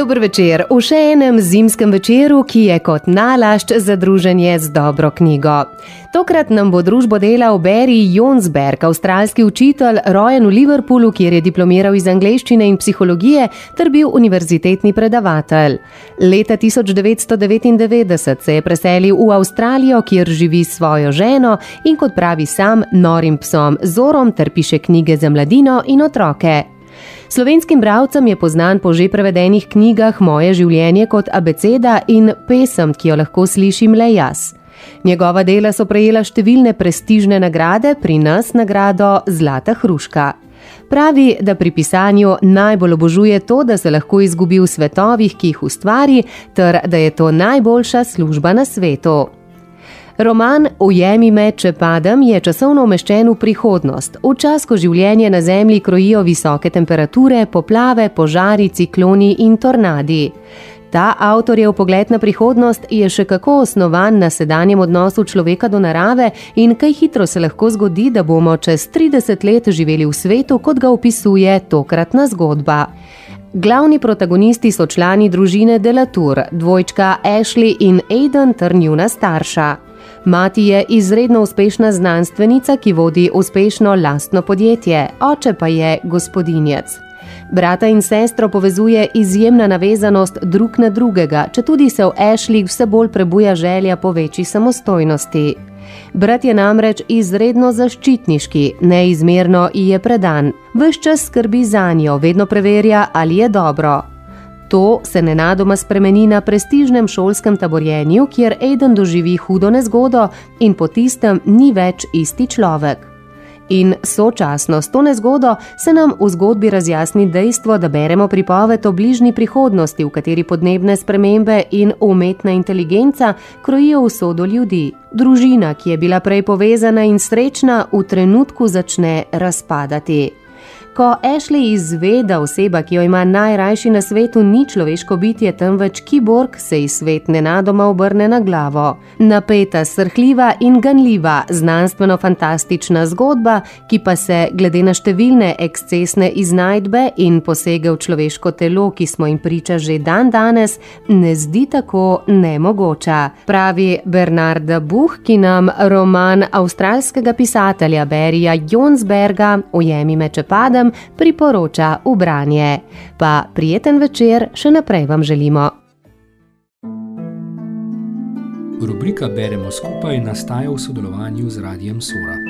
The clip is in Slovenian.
Dober večer v še enem zimskem večeru, ki je kot nalašč za druženje z dobro knjigo. Tokrat nam bo družbo delal Barry Jonsberg, avstralski učitelj, rojen v Liverpoolu, kjer je diplomiral iz angleščine in psihologije ter bil univerzitetni predavatelj. Leta 1999 se je preselil v Avstralijo, kjer živi s svojo ženo in kot pravi sam, norim psom Zorom ter piše knjige za mladino in otroke. Slovenskim bralcem je poznan po že prevedenih knjigah Moje življenje kot abeceda in pesem, ki jo lahko slišim le jaz. Njegova dela so prejela številne prestižne nagrade, pri nas nagrado Zlata hruška. Pravi, da pri pisanju najbolj obožuje to, da se lahko izgubi v svetovih, ki jih ustvari, ter da je to najboljša služba na svetu. Roman Ujemi me, če padem je časovno umeščen v prihodnost, v čas, ko življenje na Zemlji krojijo visoke temperature, poplave, požari, cikloni in tornadi. Ta avtorjev pogled na prihodnost je še kako osnovan na sedanjem odnosu človeka do narave in kaj hitro se lahko zgodi, da bomo čez 30 let živeli v svetu, kot ga opisuje tokratna zgodba. Glavni protagonisti so člani družine Delatour, dvojčka Ashley in Aiden ter njuna starša. Mati je izredno uspešna znanstvenica, ki vodi uspešno lastno podjetje, oče pa je gospodinjec. Brata in sestro povezuje izjemna navezanost drug na drugega, če tudi se v Ashley vse bolj prebuja želja po večji samostojnosti. Brat je namreč izredno zaščitniški, neizmerno ji je predan, vse čas skrbi za njo, vedno preverja, ali je dobro. To se nenadoma spremeni na prestižnem šolskem taborjenju, kjer Aiden doživi hudo nezgodo in po tistem ni več isti človek. In sočasno s to nezgodo se nam v zgodbi razjasni dejstvo, da beremo pripoved o bližnji prihodnosti, v kateri podnebne spremembe in umetna inteligenca krojijo usodo ljudi. Družina, ki je bila prej povezana in srečna, v trenutku začne razpadati. Ko Ashley izve, da oseba, ki jo ima najrajši na svetu, ni človeško bitje, temveč kiborg, se ji svet nenadoma obrne na glavo. Napeta, srhljiva in ganljiva, znanstveno-fantastična zgodba, ki pa se, glede na številne ekscesne iznajdbe in posege v človeško telo, ki smo jim priča že dan danes, ne zdi tako nemogoča. Pravi Bernarda Buh, ki nam roman avstralskega pisatelja Berija Jonsberga Ujemi me, če padem priporoča v branje. Pa prijeten večer še naprej vam želimo. Rubrika Beremo skupaj nastaja v sodelovanju z Radijem Sora.